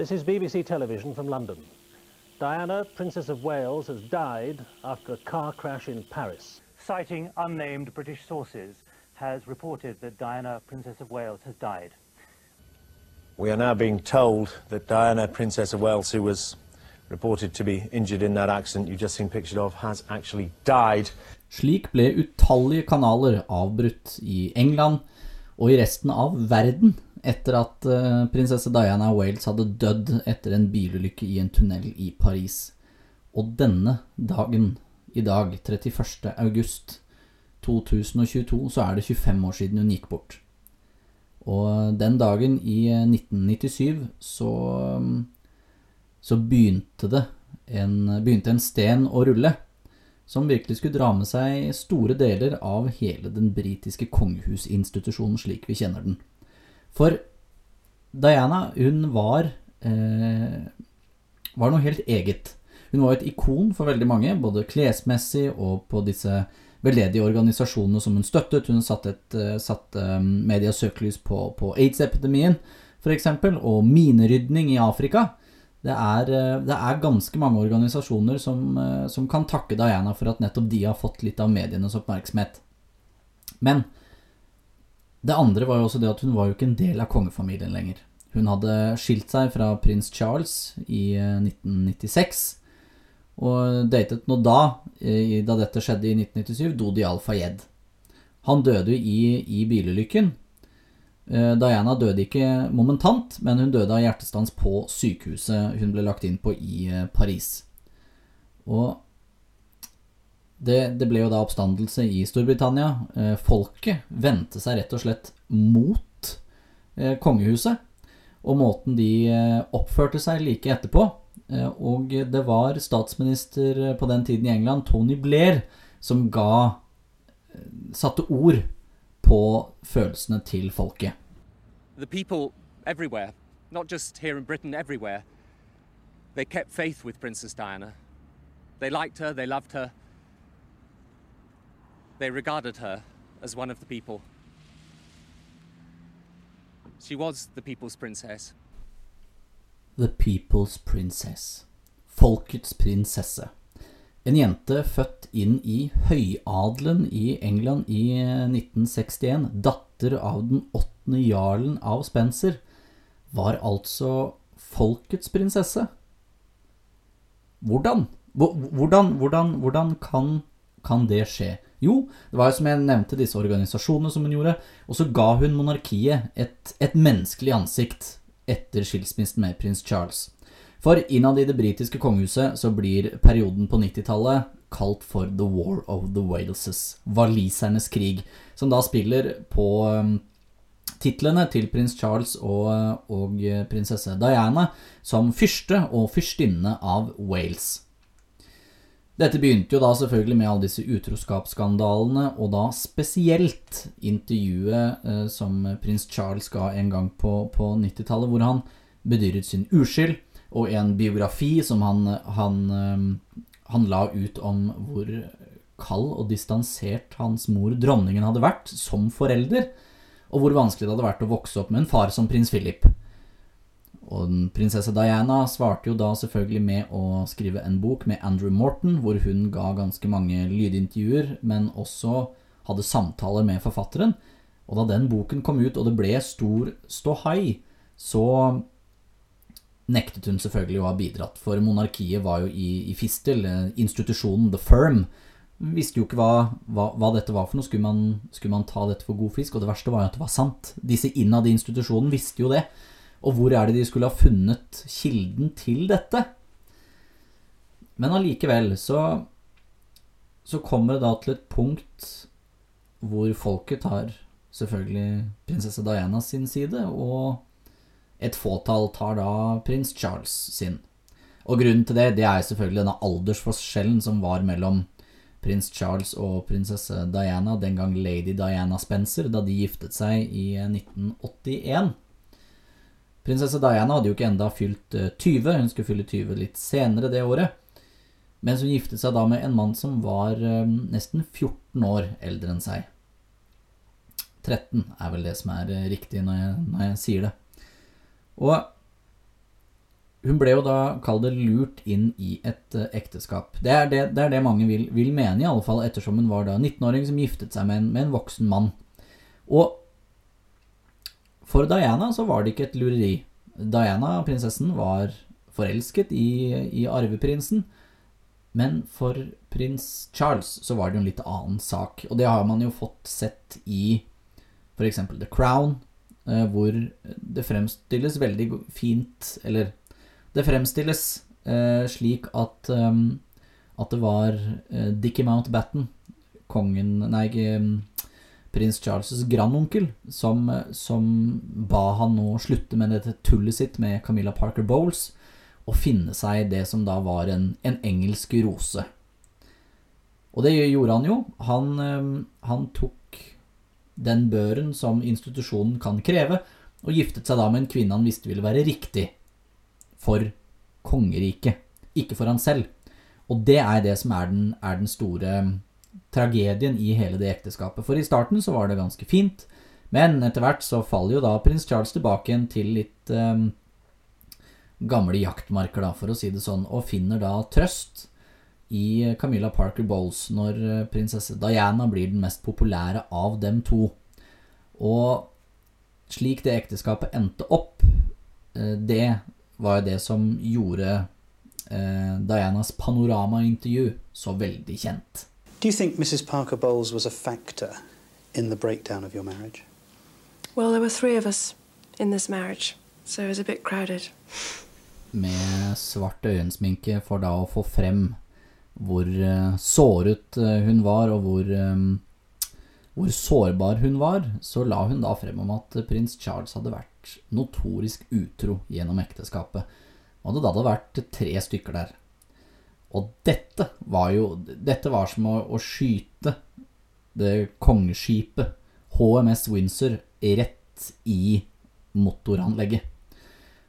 This is BBC Television from London. Diana, Princess of Wales, has died after a car crash in Paris. Citing unnamed British sources, has reported that Diana, Princess of Wales, has died. We are now being told that Diana, Princess of Wales, who was reported to be injured in that accident you've just seen pictured of, has actually died. Slik ble utallige kanaler avbrutt i England og i resten av verden etter at uh, prinsesse Diana Wales hadde dødd etter en bilulykke i en tunnel i Paris. Og denne dagen, i dag, 31. august 2022, så er det 25 år siden hun gikk bort. Og den dagen i 1997 så, så begynte det en, begynte en sten å rulle som virkelig skulle dra med seg store deler av hele den britiske kongehusinstitusjonen slik vi kjenner den. For Diana, hun var eh, var noe helt eget. Hun var et ikon for veldig mange, både klesmessig og på disse veldedige organisasjonene som hun støttet. Hun satte, satt, eh, medias søkelys på, på aids-epidemien, f.eks., og minerydning i Afrika. Det er, eh, det er, ganske mange organisasjoner som, som, kan takke Diana for at nettopp de har fått litt av medienes oppmerksomhet. Men det andre var jo også det at hun var jo ikke en del av kongefamilien lenger. Hun hadde skilt seg fra prins Charles i 1996, eh, og datet nå da, da dette skjedde i 1997, Dodi Al-Fayed. Han døde jo i, i bilulykken, Eh, Diana døde ikke momentant, men hun døde av hjertestans på sykehuset hun ble lagt inn på i eh, Paris. Og det, det ble jo da oppstandelse i Storbritannia. Eh, folket vendte seg rett og slett mot kongehuset og måten de oppførte seg like etterpå. Og det var statsminister på den tiden i England, Tony Blair, som ga satte ord på følelsene til folket. The people everywhere, not just here in Britain, everywhere, they kept faith with Princess Diana. They liked her, they loved her, they regarded her as one of the people. She was the people's princess. The people's princess. Folkets prinsesse. En jente født inn i høyadelen i England i 1961, datter av den åttende jarlen av Spencer, var altså folkets prinsesse. Hvordan? Hvordan, hvordan, hvordan kan, kan, det skje? Jo, det var jo som jeg nevnte disse organisasjonene som hun gjorde, og så ga hun monarkiet et, et menneskelig ansikt etter skilsmissen med prins Charles. For innad i det britiske kongehuset så blir perioden på 90-tallet kalt for The War of the Waleses, walisernes krig, som da spiller på um, titlene til prins Charles og, og, prinsesse Diana som fyrste og fyrstinne av Wales. Dette begynte jo da selvfølgelig med alle disse utroskapsskandalene, og da spesielt intervjuet eh, som prins Charles ga en gang på, på 90-tallet, hvor han bedyret sin uskyld og en biografi som han, han, um, han la ut om hvor kald og distansert hans mor, dronningen, hadde vært som forelder, og hvor vanskelig det hadde vært å vokse opp med en far som prins Philip. Og prinsesse Diana svarte jo da selvfølgelig med å skrive en bok med Andrew Morton, hvor hun ga ganske mange lydintervjuer, men også hadde samtaler med forfatteren. Og da den boken kom ut, og det ble stor ståhai, så nektet hun selvfølgelig å ha bidratt, for monarkiet var jo i, i fistel. Institusjonen The Firm visste jo ikke hva, hva, hva dette var for noe. Skulle man, skulle man, ta dette for god fisk? Og det verste var jo at det var sant. Disse innad i institusjonen visste jo det. Og hvor er det de skulle ha funnet kilden til dette? Men allikevel så, så kommer det da til et punkt hvor folket tar selvfølgelig prinsesse Diana sin side, og et fåtall tar da prins Charles sin. Og grunnen til det, det er selvfølgelig denne aldersforskjellen som var mellom prins Charles og prinsesse Diana, den gang lady Diana Spencer, da de giftet seg i 1981. Prinsesse Diana hadde jo ikke enda fylt 20, eh, hun skulle fylle 20 litt senere det året. Mens hun giftet seg da med en mann som var eh, nesten 14 år eldre enn seg. 13 er vel det som er eh, riktig når jeg, når jeg sier det. Og hun ble jo da, kall det, lurt inn i et ekteskap. Det er det, det er det mange vil, vil mene, i alle fall, ettersom hun var da 19-åring som giftet seg med en, med en voksen mann. Og for Diana så var det ikke et lureri. Diana, prinsessen, var forelsket i, i arveprinsen. Men for prins Charles så var det jo en litt annen sak. Og det har man jo fått sett i f.eks. The Crown, eh, hvor det fremstilles veldig fint Eller det fremstilles eh, slik at eh, at det var Dickie Mountbatten, kongen Nei, ikke eh, prins Charles' grandonkel, som, som ba han nå slutte med dette tullet sitt med Camilla Parker Bowles, og finne seg det som da var en, en engelsk rose. Og det gjorde han jo. Han, eh, han tok den børen som institusjonen kan kreve, og giftet seg da med en kvinne han visste ville være riktig for kongeriket, ikke for han selv. Og det er det som er den, er den store tragedien i hele det ekteskapet. For i starten så var det ganske fint, men etter hvert så faller jo da prins Charles tilbake igjen til litt eh, gamle jaktmarker, da, for å si det sånn, og finner da trøst i Camilla Parker Bowles når eh, prinsesse Diana blir den mest populære av dem to. Og slik det ekteskapet endte opp, eh, det var jo det som gjorde eh, Dianas panoramaintervju så veldig kjent. Do you think Mrs. Parker Bowles was a factor in the breakdown of your marriage? Well, there were three of us in this marriage, so it was a bit crowded. med svart øyensminke for da å få frem hvor eh, såret eh, hun var, og hvor, eh, hvor sårbar hun var, så la hun da frem om at prins Charles hadde vært notorisk utro gjennom ekteskapet. Og det da hadde vært tre stykker der. Og dette var jo Dette var som å, å skyte det kongeskipet HMS Windsor rett i motoranlegget.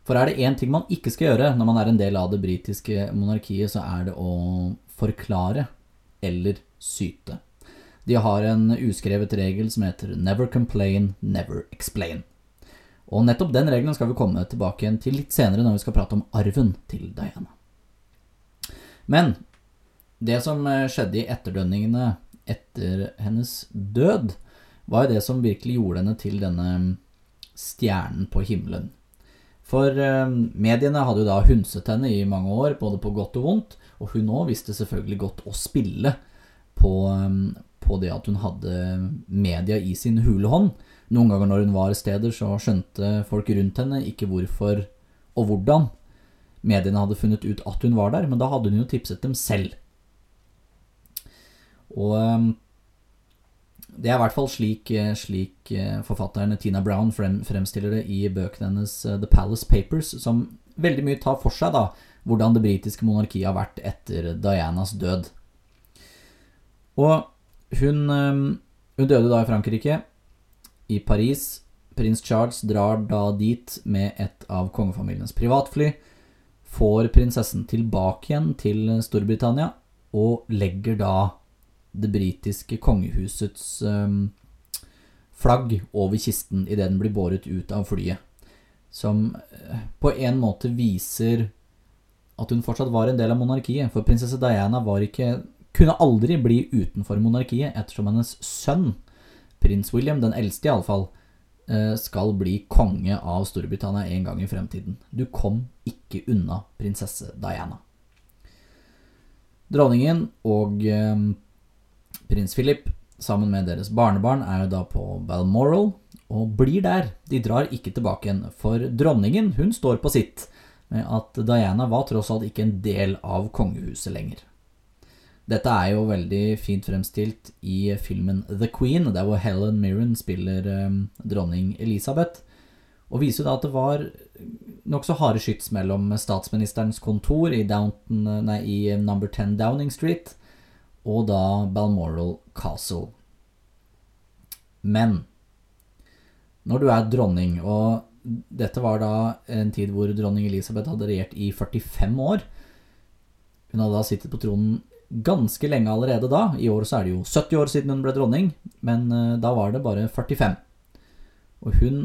For er det én ting man ikke skal gjøre når man er en del av det britiske monarkiet, så er det å forklare eller syte. De har en uskrevet regel som heter 'never complain, never explain'. Og nettopp den regelen skal vi komme tilbake igjen til litt senere når vi skal prate om arven til Diana. Men det som eh, skjedde i etterdønningene etter hennes død, var jo det som virkelig gjorde henne til denne stjernen på himmelen. For eh, mediene hadde jo da hundset henne i mange år, både på godt og vondt, og hun òg visste selvfølgelig godt å spille på, eh, på det at hun hadde media i sin hulehånd. Noen ganger når hun var steder, så skjønte folk rundt henne ikke hvorfor og hvordan mediene hadde funnet ut at hun var der, men da hadde hun jo tipset dem selv. Og eh, det er i hvert fall slik, eh, slik eh, forfatteren Tina Brown frem, fremstiller det i bøkene hennes eh, The Palace Papers, som veldig mye tar for seg da, hvordan det britiske monarkiet har vært etter Dianas død. Og hun, eh, hun døde da i Frankrike, i Paris. Prins Charles drar da dit med et av kongefamiliens privatfly, får prinsessen tilbake igjen til Storbritannia, og legger da det britiske kongehusets ehm, flagg over kisten idet den blir båret ut av flyet. Som eh, på en måte viser at hun fortsatt var en del av monarkiet. For prinsesse Diana ikke kunne aldri bli utenfor monarkiet, ettersom hennes sønn, prins William, den eldste iallfall, eh, skal bli konge av Storbritannia en gang i fremtiden. Du kom ikke unna prinsesse Diana. Dronningen og eh, prins Philip sammen med deres barnebarn er da på Balmoral og blir der. De drar ikke tilbake igjen, for dronningen hun står på sitt med at Diana var tross alt ikke en del av kongehuset lenger. Dette er jo veldig fint fremstilt i filmen The Queen, der hvor Helen Mirren spiller eh, dronning Elisabeth, og viser jo da at det var nokså harde skyts mellom statsministerens kontor i, Downton, nei, i Number 10 Downing Street og da Balmoral Castle. Men når du er dronning, og dette var da en tid hvor dronning Elisabeth hadde regjert i 45 år Hun hadde da sittet på tronen ganske lenge allerede da. I år så er det jo 70 år siden hun ble dronning, men eh, da var det bare 45. Og hun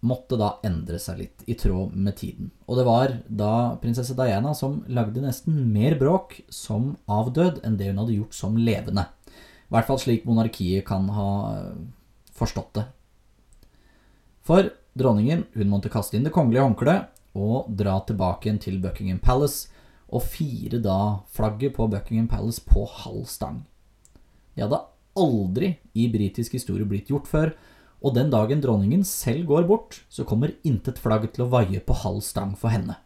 måtte da endre seg litt i tråd med tiden. Og det var da prinsesse Diana som lagde nesten mer bråk som avdød enn det hun hadde gjort som levende. I hvert fall slik monarkiet kan ha forstått det. For dronningen hun måtte kaste inn det kongelige håndkleet og dra tilbake igjen til Buckingham Palace og fire da flagget på Buckingham Palace på halv stang. Det hadde aldri i britisk historie blitt gjort før, og den dagen dronningen selv går bort, så kommer intet flagg til å vaie på halv stang for henne.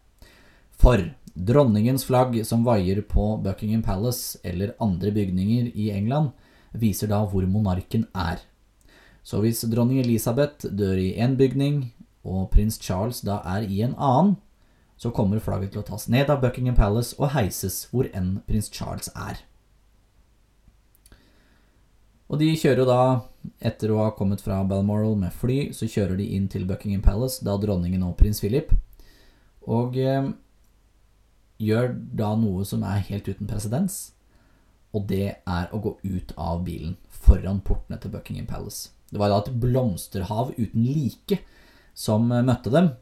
For dronningens flagg som vaier på Buckingham Palace eller andre bygninger i England, viser da hvor monarken er. Så hvis dronning Elisabeth dør i én bygning, og prins Charles da er i en annen, så kommer flagget til å tas ned av Buckingham Palace og heises hvor enn prins Charles er. Og de kjører jo da, etter å ha kommet fra Balmoral med fly, så kjører de inn til Buckingham Palace, da dronningen og prins Philip, og eh, gjør da noe som er helt uten presedens, og det er å gå ut av bilen foran portene til Buckingham Palace. Det var da et blomsterhav uten like som eh, møtte dem,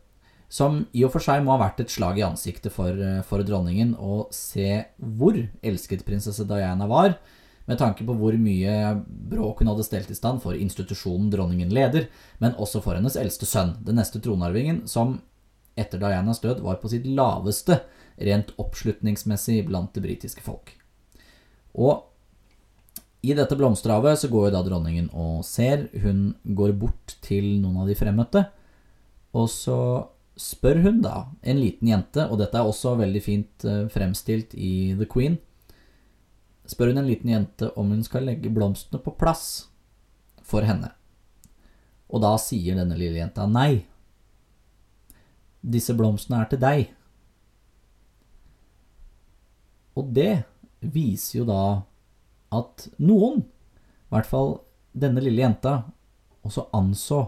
som i og for seg må ha vært et slag i ansiktet for, eh, for dronningen å se hvor elsket prinsesse Diana var, med tanke på hvor mye bråk hun hadde stelt i stand for institusjonen dronningen leder, men også for hennes eldste sønn, den neste tronarvingen, som etter Dianas død var på sitt laveste rent oppslutningsmessig blant det britiske folk. Og i dette blomsterhavet så går jo da dronningen og ser. Hun går bort til noen av de fremmøtte, og så spør hun da en liten jente, og dette er også veldig fint eh, fremstilt i The Queen, spør hun en liten jente om hun skal legge blomstene på plass for henne. Og da sier denne lille jenta nei. Disse blomstene er til deg. Og det viser jo da at noen, i hvert fall denne lille jenta, også anså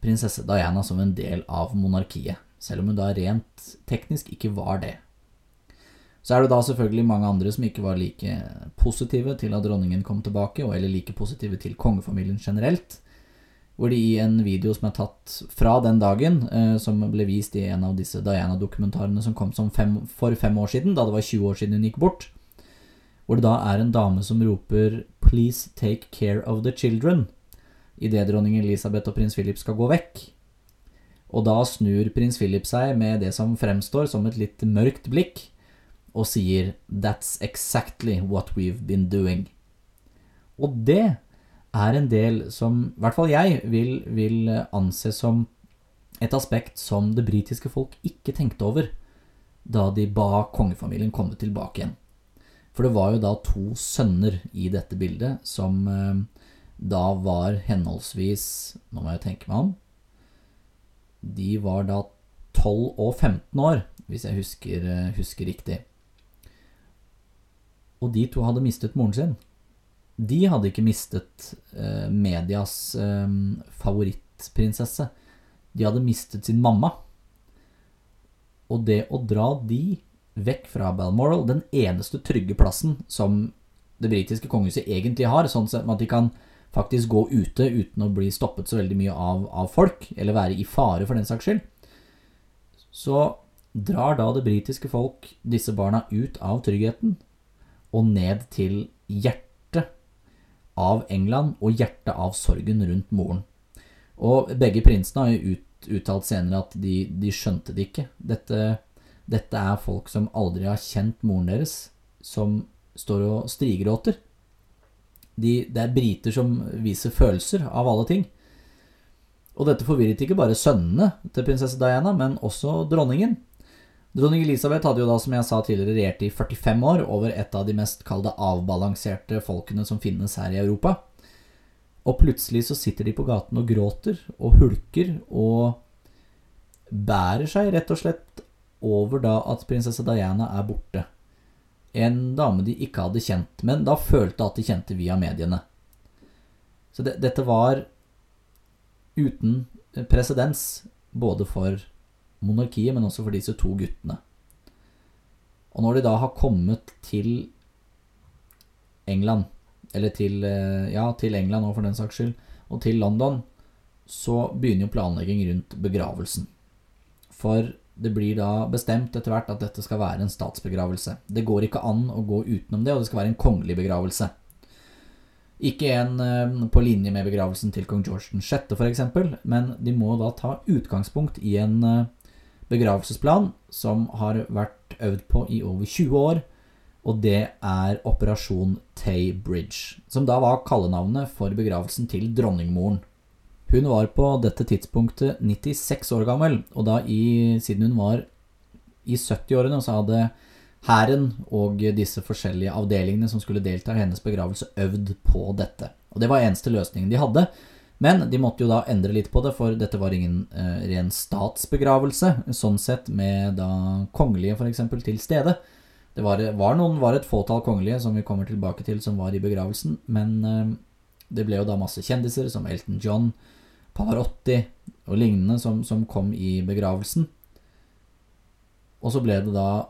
prinsesse Diana som en del av monarkiet, selv om hun da rent teknisk ikke var det. Så er det da selvfølgelig mange andre som ikke var like positive til at dronningen kom tilbake, eller like positive til kongefamilien generelt. Hvor de i en video som er tatt fra den dagen, eh, som ble vist i en av disse Diana-dokumentarene som kom som fem, for fem år siden, da det var 20 år siden hun gikk bort, hvor det da er en dame som roper 'Please take care of the children' idet dronning Elisabeth og prins Philip skal gå vekk. Og da snur prins Philip seg med det som fremstår som et litt mørkt blikk, og sier 'That's exactly what we've been doing'. Og det er en del som i hvert fall jeg vil, vil anse som et aspekt som det britiske folk ikke tenkte over da de ba kongefamilien komme tilbake igjen. For det var jo da to sønner i dette bildet som eh, da var henholdsvis Nå må jeg tenke meg om. De var da 12 og 15 år, hvis jeg husker, eh, husker riktig og de to hadde mistet moren sin. De hadde ikke mistet eh, medias eh, favorittprinsesse. De hadde mistet sin mamma. Og det å dra de vekk fra Balmoral, den eneste trygge plassen som det britiske kongehuset egentlig har, sånn at de kan faktisk gå ute uten å bli stoppet så veldig mye av, av folk, eller være i fare for den saks skyld, så drar da det britiske folk disse barna ut av tryggheten og ned til hjertet av England og hjertet av sorgen rundt moren. Og begge prinsene har jo ut, uttalt senere at de, de skjønte det ikke. Dette, dette, er folk som aldri har kjent moren deres, som står og strigråter. De, det er briter som viser følelser av alle ting. Og dette forvirret ikke bare sønnene til prinsesse Diana, men også dronningen. Dronning Elisabeth hadde jo da, som jeg sa tidligere, regjert i 45 år over et av de mest kalde avbalanserte folkene som finnes her i Europa. Og plutselig så sitter de på gaten og gråter og hulker og bærer seg rett og slett over da at prinsesse Diana er borte. En dame de ikke hadde kjent, men da følte at de kjente via mediene. Så det, dette var uten presedens både for monarkiet, men også for disse to guttene. Og når de da har kommet til England, eller til, eh, ja, til England og for den saks skyld, og til London, så begynner jo planlegging rundt begravelsen. For det blir da bestemt etter hvert at dette skal være en statsbegravelse. Det går ikke an å gå utenom det, og det skal være en kongelig begravelse. Ikke en eh, på linje med begravelsen til kong George 6., f.eks., men de må da ta utgangspunkt i en eh, begravelsesplan som har vært øvd på i over 20 år, og det er Operasjon Tay Bridge, som da var kallenavnet for begravelsen til dronningmoren. Hun var på dette tidspunktet 96 år gammel, og da i, siden hun var i 70-årene, så hadde hæren og disse forskjellige avdelingene som skulle delta i hennes begravelse, øvd på dette. Og det var eneste løsningen de hadde. Men de måtte jo da endre litt på det, for dette var ingen eh, ren statsbegravelse, sånn sett med da kongelige f.eks. til stede. Det var, var, noen, var et fåtall kongelige som vi kommer tilbake til, som var i begravelsen, men eh, det ble jo da masse kjendiser som Elton John, Pavarotti og lignende som, som kom i begravelsen. Og så ble det da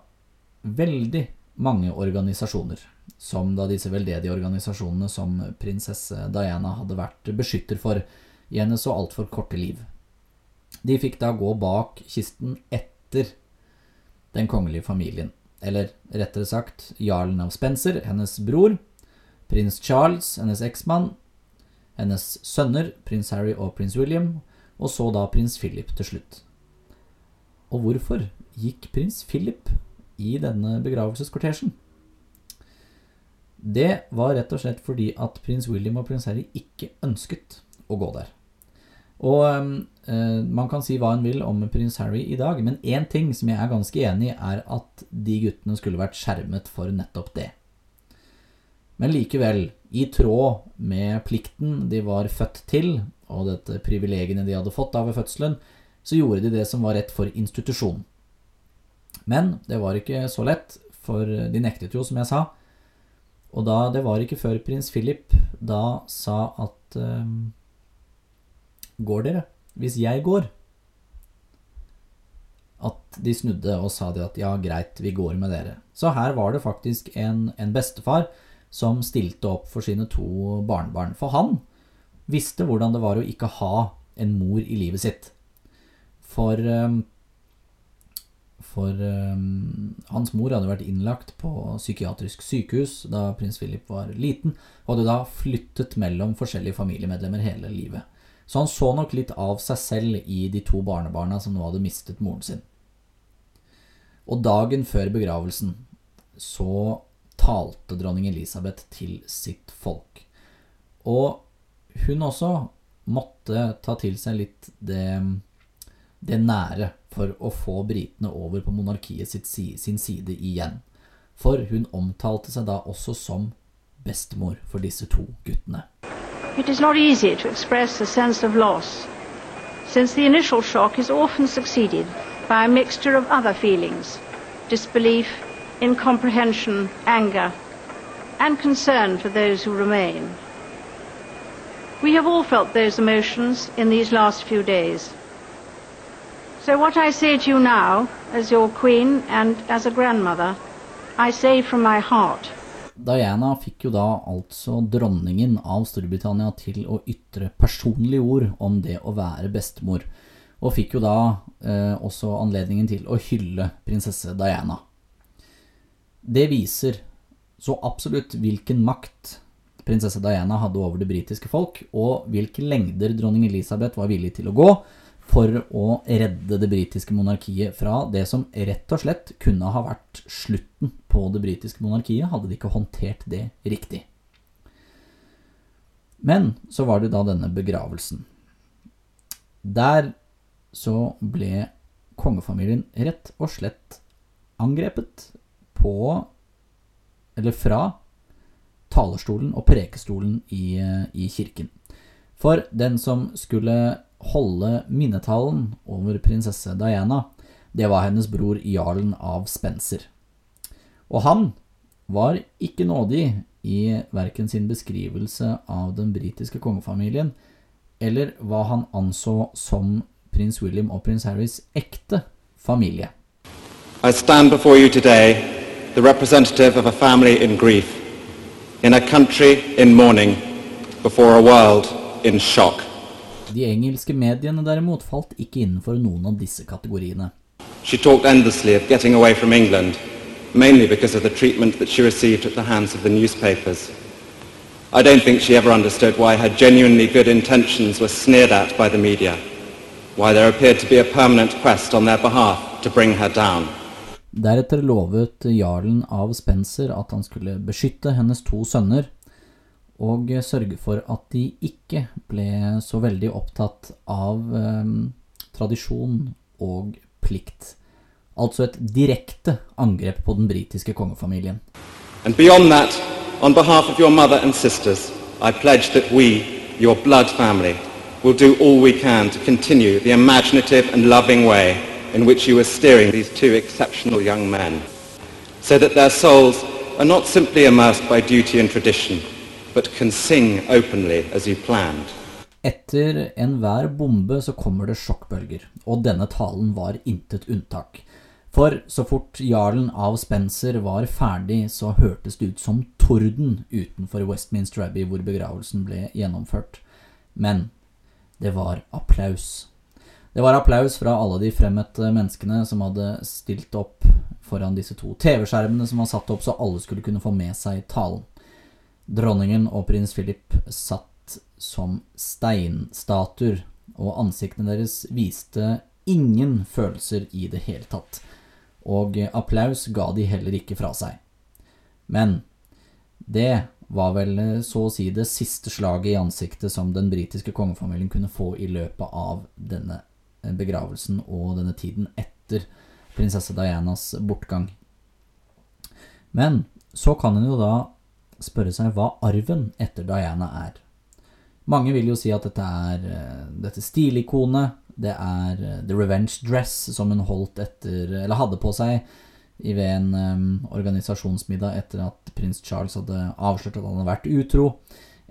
veldig mange organisasjoner, som da disse veldedige organisasjonene som prinsesse Diana hadde vært beskytter for i hennes så altfor korte liv. De fikk da gå bak kisten etter den kongelige familien, eller rettere sagt jarlen av Spencer, hennes bror, prins Charles, hennes eksmann, hennes sønner, prins Harry og prins William, og så da prins Philip til slutt. Og hvorfor gikk prins Philip i denne begravelseskortesjen. Det var rett og slett fordi at prins William og prins Harry ikke ønsket å gå der. Og eh, man kan si hva en vil om prins Harry i dag, men én ting som jeg er ganske enig i, er at de guttene skulle vært skjermet for nettopp det. Men likevel, i tråd med plikten de var født til, og dette privilegiene de hadde fått av ved fødselen, så gjorde de det som var rett for institusjonen. Men det var ikke så lett, for de nektet jo, som jeg sa. Og da, det var ikke før prins Philip da sa at um, Går dere? Hvis jeg går? At de snudde og sa det at ja, greit, vi går med dere. Så her var det faktisk en, en bestefar som stilte opp for sine to barnebarn. For han visste hvordan det var å ikke ha en mor i livet sitt. For um, for um, hans mor hadde vært innlagt på psykiatrisk sykehus da prins Philip var liten, og hadde da flyttet mellom forskjellige familiemedlemmer hele livet. Så han så nok litt av seg selv i de to barnebarna som nå hadde mistet moren sin. Og dagen før begravelsen så talte dronning Elisabeth til sitt folk. Og hun også måtte ta til seg litt det, det nære for å få britene over på monarkiet sitt, sin side igjen. For hun omtalte seg da også som bestemor for disse to guttene. It is not easy to express a sense of loss, since the initial shock is often succeeded by a mixture of other feelings disbelief, incomprehension, anger, and concern for those who remain. We have all felt those emotions in these last few days. So what I say to you now, as your queen and as a grandmother, I say from my heart. Diana fikk jo da altså dronningen av Storbritannia til å ytre personlige ord om det å være bestemor, og fikk jo da eh, også anledningen til å hylle prinsesse Diana. Det viser så absolutt hvilken makt prinsesse Diana hadde over det britiske folk, og hvilke lengder dronning Elisabeth var villig til å gå for å redde det britiske monarkiet fra det som rett og slett kunne ha vært slutten på det britiske monarkiet, hadde de ikke håndtert det riktig. Men så var det da denne begravelsen. Der så ble kongefamilien rett og slett angrepet på Eller fra talerstolen og prekestolen i, i kirken. For den som skulle holde minnetalen over prinsesse Diana, det var hennes bror jarlen av Spencer. Og han var ikke nådig i verken sin beskrivelse av den britiske kongefamilien eller hva han anså som prins William og prins Harrys ekte familie. I stand before you today, the representative of a family in grief, in a country in mourning, before a world in shock. De engelske mediene derimot falt ikke innenfor noen av disse kategoriene. She talked endlessly of getting away from England, mainly because of the treatment that she received at the hands of the newspapers. I don't think she ever understood why her genuinely good intentions were sneered at by the media, why there appeared to be a permanent quest on their behalf to bring her down. Deretter lovet jarlen av Spencer at han skulle beskytte hennes to sønner, og sørge for at de ikke ble så veldig opptatt av eh, tradisjon og plikt. Altså et direkte angrep på den britiske kongefamilien. And beyond that, on behalf of your mother and sisters, I pledge that we, your blood family, will do all we can to continue the imaginative and loving way in which you are steering these two exceptional young men, so that their souls are not simply immersed by duty and tradition, but can sing openly as you planned. Etter enhver bombe så kommer det sjokkbølger, og denne talen var intet unntak. For så fort jarlen av Spencer var ferdig, så hørtes det ut som torden utenfor Westminster Abbey hvor begravelsen ble gjennomført. Men det var applaus. Det var applaus fra alle de fremmøtte menneskene som hadde stilt opp foran disse to TV-skjermene som var satt opp så alle skulle kunne få med seg talen. Dronningen og prins Philip satt som steinstatuer, og ansiktene deres viste ingen følelser i det hele tatt, og applaus ga de heller ikke fra seg. Men det var vel så å si det siste slaget i ansiktet som den britiske kongefamilien kunne få i løpet av denne begravelsen og denne tiden etter prinsesse Dianas bortgang. Men så kan en jo da spørre seg hva arven etter Diana er. Mange vil jo si at dette er uh, dette stilikonet, det er uh, The Revenge Dress som hun holdt etter, eller hadde på seg ved en organisasjonsmiddag etter at prins Charles hadde avslørt at han hadde vært utro.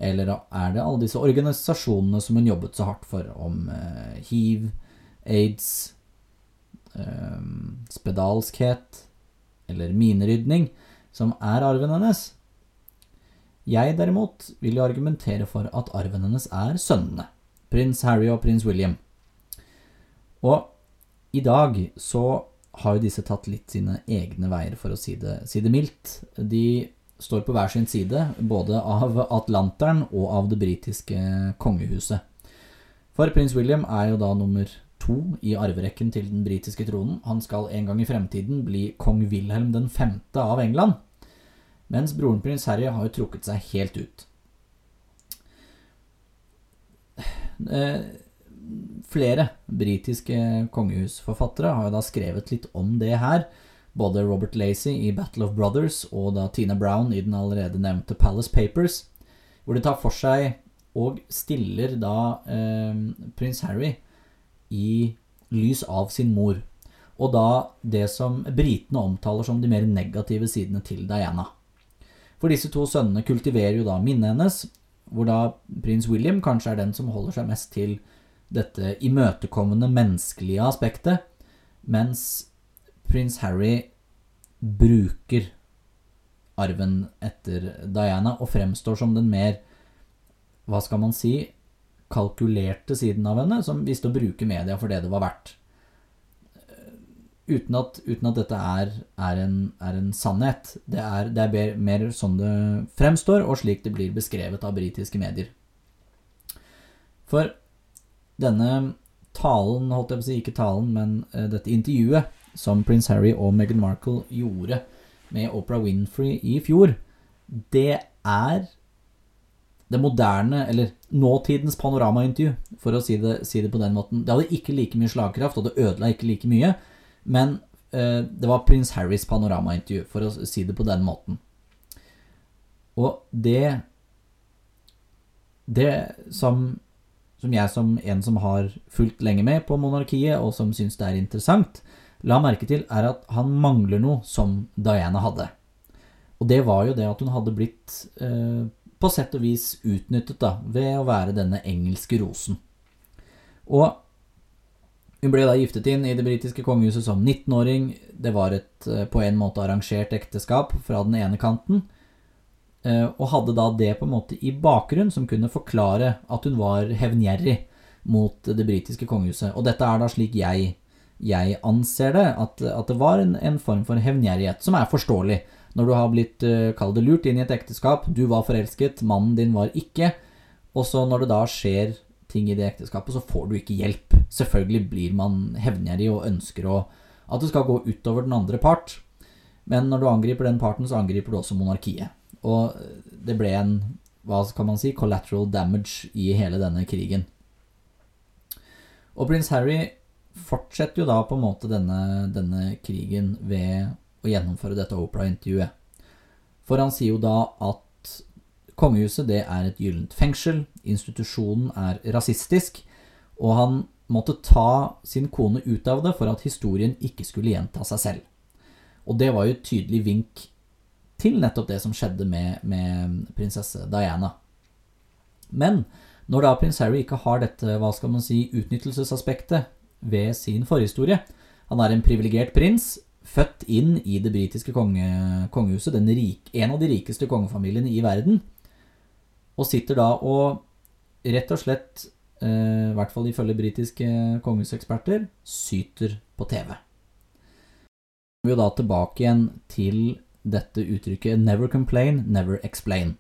Eller er det alle disse organisasjonene som hun jobbet så hardt for, om uh, hiv, aids, spedalskhet eller minerydning, som er arven hennes? Jeg derimot vil jo argumentere for at arven hennes er sønnene, prins Harry og prins William. Og i dag så har jo disse tatt litt sine egne veier, for å si det, si det mildt. De står på hver sin side, både av Atlanteren og av det britiske kongehuset. For prins William er jo da nummer to i arverekken til den britiske tronen. Han skal en gang i fremtiden bli kong Wilhelm den femte av England mens broren prins Harry har jo trukket seg helt ut. Eh, flere britiske kongehusforfattere har jo da skrevet litt om det her. Både Robert Lacey i Battle of Brothers og da Tina Brown i den allerede nevnte Palace Papers, hvor de tar for seg og stiller da eh, prins Harry i lys av sin mor. Og da det som britene omtaler som de mer negative sidene til Diana. For disse to sønnene kultiverer jo da minnet hennes, hvor da prins William kanskje er den som holder seg mest til dette imøtekommende menneskelige aspektet, mens prins Harry bruker arven etter Diana og fremstår som den mer, hva skal man si, kalkulerte siden av henne, som visste å bruke media for det det var verdt uten at, uten at dette er, er, en, er, en, sannhet. Det er, det er mer sånn det fremstår, og slik det blir beskrevet av britiske medier. For denne talen, holdt jeg på å si, ikke talen, men uh, dette intervjuet som prins Harry og Meghan Markle gjorde med Oprah Winfrey i fjor, det er det moderne, eller nåtidens panoramaintervju, for å si det, si det på den måten. Det hadde ikke like mye slagkraft, og det ødela ikke like mye. Men eh, det var prins Harrys panoramaintervju, for å si det på den måten. Og det Det som, som jeg som en som har fulgt lenge med på monarkiet, og som syns det er interessant, la merke til, er at han mangler noe som Diana hadde. Og det var jo det at hun hadde blitt eh, på sett og vis utnyttet da, ved å være denne engelske rosen. Og hun ble da giftet inn i det britiske kongehuset som 19-åring. Det var et eh, på en måte arrangert ekteskap fra den ene kanten. Eh, og hadde da det på en måte i bakgrunn som kunne forklare at hun var hevngjerrig mot det britiske kongehuset. Og dette er da slik jeg, jeg anser det, at, at det var en, en, form for hevngjerrighet, som er forståelig. Når du har blitt, uh, kall det lurt, inn i et ekteskap, du var forelsket, mannen din var ikke, og så når det da skjer ting i det ekteskapet, så får du ikke hjelp. Selvfølgelig blir man hevngjerrig og ønsker å, at det skal gå utover den andre part. Men når du angriper den parten, så angriper du også monarkiet. Og det ble en, hva kan man si, collateral damage i hele denne krigen. Og prins Harry fortsetter jo da på en måte denne, denne krigen ved å gjennomføre dette Opera-intervjuet. For han sier jo da at kongehuset det er et gyllent fengsel, institusjonen er rasistisk, og han måtte ta sin kone ut av det for at historien ikke skulle gjenta seg selv. Og det var jo et tydelig vink til nettopp det som skjedde med, med prinsesse Diana. Men når da prins Harry ikke har dette hva skal man si, utnyttelsesaspektet ved sin forhistorie Han er en privilegert prins, født inn i det britiske konge, kongehuset, rik, en av de rikeste kongefamiliene i verden, og sitter da og rett og slett, i hvert fall ifølge britiske kongehuseksperter, syter på TV. Vi er da tilbake igjen til dette uttrykket 'never complain, never explain'.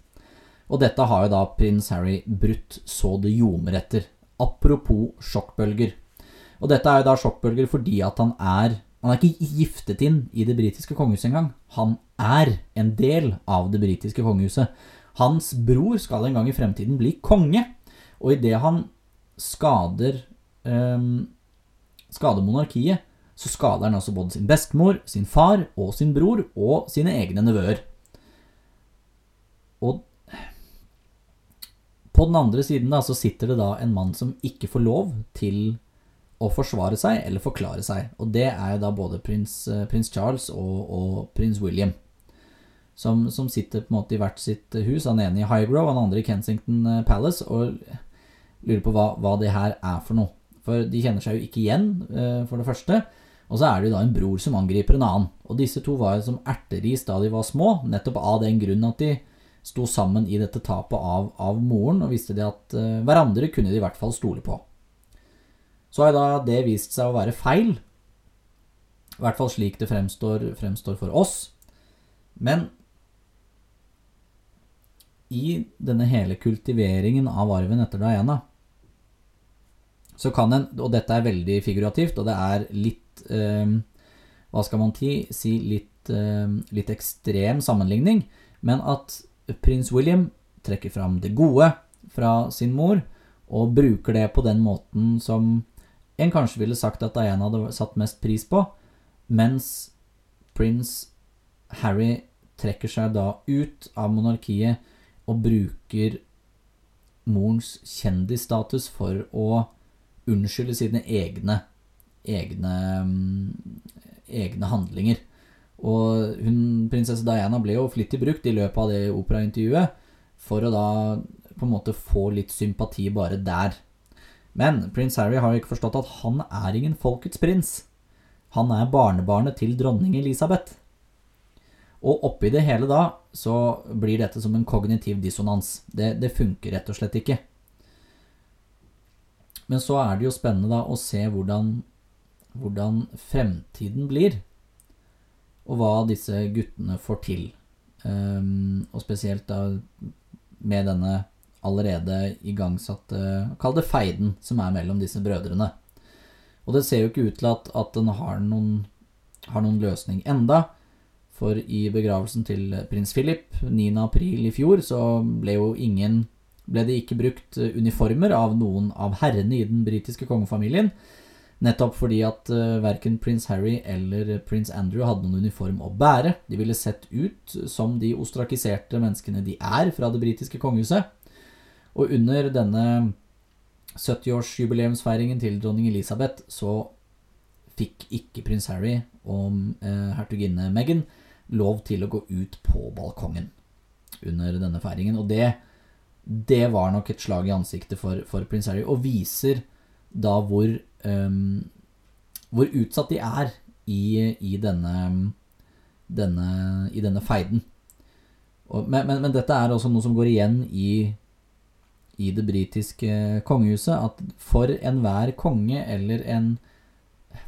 Og dette har jo da prins Harry brutt så det ljomer etter. Apropos sjokkbølger. Og dette er jo da sjokkbølger fordi at han er Han er ikke giftet inn i det britiske kongehuset engang. Han er en del av det britiske kongehuset. Hans bror skal en gang i fremtiden bli konge, og idet han skader, um, skader monarkiet, så skader han altså både sin bestemor, sin far og sin bror og sine egne nevøer. Og på den andre siden da, så sitter det da en mann som ikke får lov til å forsvare seg eller forklare seg. Og det er jo da både prins, eh, prins Charles og, og prins William som, som, sitter på en måte i hvert sitt hus. Han ene i Highgrove, han andre i Kensington eh, Palace, og lurer på hva, hva det her er for noe. For de kjenner seg jo ikke igjen, eh, for det første. Og så er det jo da en bror som angriper en annen. Og disse to var jo som erteris da de var små, nettopp av den grunn at de sto sammen i dette tapet av, av moren, og visste de at uh, hverandre kunne de i hvert fall stole på. Så har da det vist seg å være feil. I hvert fall slik det fremstår, fremstår for oss. Men i denne hele kultiveringen av arven etter Diana, så kan en, og dette er veldig figurativt, og det er litt eh, Hva skal man si litt, eh, litt ekstrem sammenligning, men at prins William trekker fram det gode fra sin mor, og bruker det på den måten som en kanskje ville sagt at Diana hadde satt mest pris på, mens prins Harry trekker seg da ut av monarkiet og bruker morens kjendisstatus for å unnskylde sine egne egne, egne handlinger. Og hun, prinsesse Diana ble jo flittig brukt i løpet av det operaintervjuet for å da på en måte få litt sympati bare der. Men prins Harry har jo ikke forstått at han er ingen folkets prins. Han er barnebarnet til dronning Elisabeth. Og oppi det hele da, så blir dette som en kognitiv dissonans. Det, det, funker rett og slett ikke. Men så er det jo spennende da å se hvordan, hvordan fremtiden blir. Og hva disse guttene får til. Um, og spesielt da med denne allerede igangsatte Kall det feiden som er mellom disse brødrene. Og det ser jo ikke ut til at, at den har noen, har noen løsning enda. For i begravelsen til prins Philip 9. april i fjor så ble jo ingen ble det ikke brukt uniformer av noen av herrene i den britiske kongefamilien. Nettopp fordi at uh, verken prins Harry eller prins Andrew hadde noen uniform å bære. De ville sett ut som de ostrakiserte menneskene de er fra det britiske kongehuset. Og under denne 70-årsjubileumsfeiringen til dronning Elisabeth så fikk ikke prins Harry og hertuginne Meghan lov til å gå ut på balkongen under denne feiringen. Og det, det var nok et slag i ansiktet for, for prins Harry, og viser da hvor, um, hvor utsatt de er i, i, denne, denne, i denne feiden. Og, men, men, men, dette er også noe som går igjen i, i det britiske kongehuset at for enhver konge eller en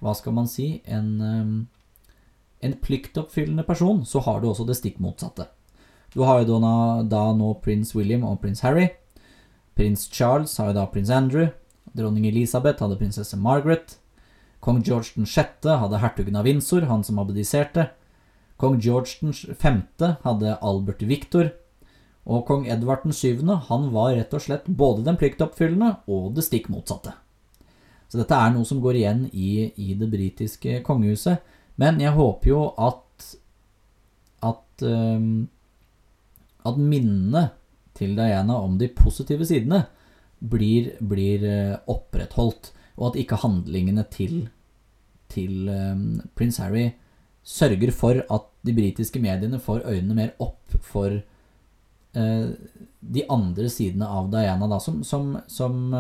Hva skal man si? En, eh, en pliktoppfyllende person, så har du også det stikk motsatte. Du har jo da, da nå prins William og prins Harry. Prins Charles har jo da prins Andrew. Dronning Elisabeth hadde prinsesse Margaret. Kong George 6. hadde hertugen av Windsor, han som abdiserte. Kong George 5. hadde Albert Victor. Og kong Edvard 7. han var rett og slett både den pliktoppfyllende og det stikk motsatte. Så dette er noe som går igjen i, i det britiske kongehuset. Men jeg håper jo at at, um, at minnene til Diana om de positive sidene blir, blir uh, opprettholdt, og at ikke handlingene til, til um, prins Harry sørger for at de britiske mediene får øynene mer opp for uh, de andre sidene av Diana, da, som, som, som,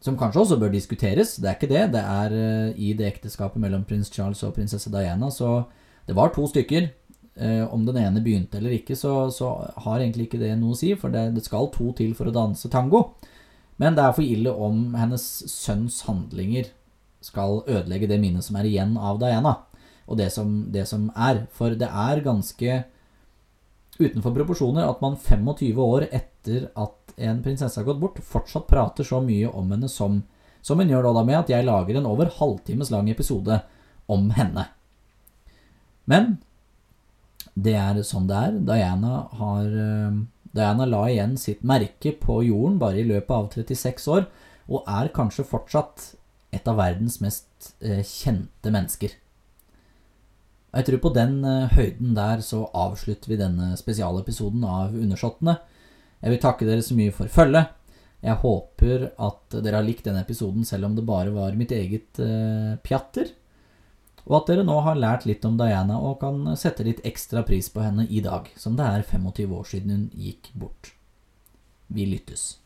som, kanskje også bør diskuteres. Det er ikke det. Det er i det ekteskapet mellom prins Charles og prinsesse Diana, så det var to stykker. Om den ene begynte eller ikke, så, så, har egentlig ikke det noe å si, for det, det skal to til for å danse tango. Men det er for ille om hennes sønns handlinger skal ødelegge det minnet som er igjen av Diana, og det som, det som er. For det er ganske utenfor proporsjoner at man 25 år etter at en prinsesse har gått bort, fortsatt prater så mye om henne som, som hun gjør da med at jeg lager en over halvtimes lang episode om henne. Men det er sånn det er. Diana har Diana la igjen sitt merke på jorden bare i løpet av 36 år, og er kanskje fortsatt et av verdens mest eh, kjente mennesker. Jeg tror på den eh, høyden der så avslutter vi denne spesialepisoden av Undersåttene. Jeg vil takke dere så mye for følget. Jeg håper at dere har likt denne episoden selv om det bare var mitt eget eh, pjatter og at dere nå har lært litt om Diana og kan sette litt ekstra pris på henne i dag, som det er 25 år siden hun gikk bort. Vi lyttes.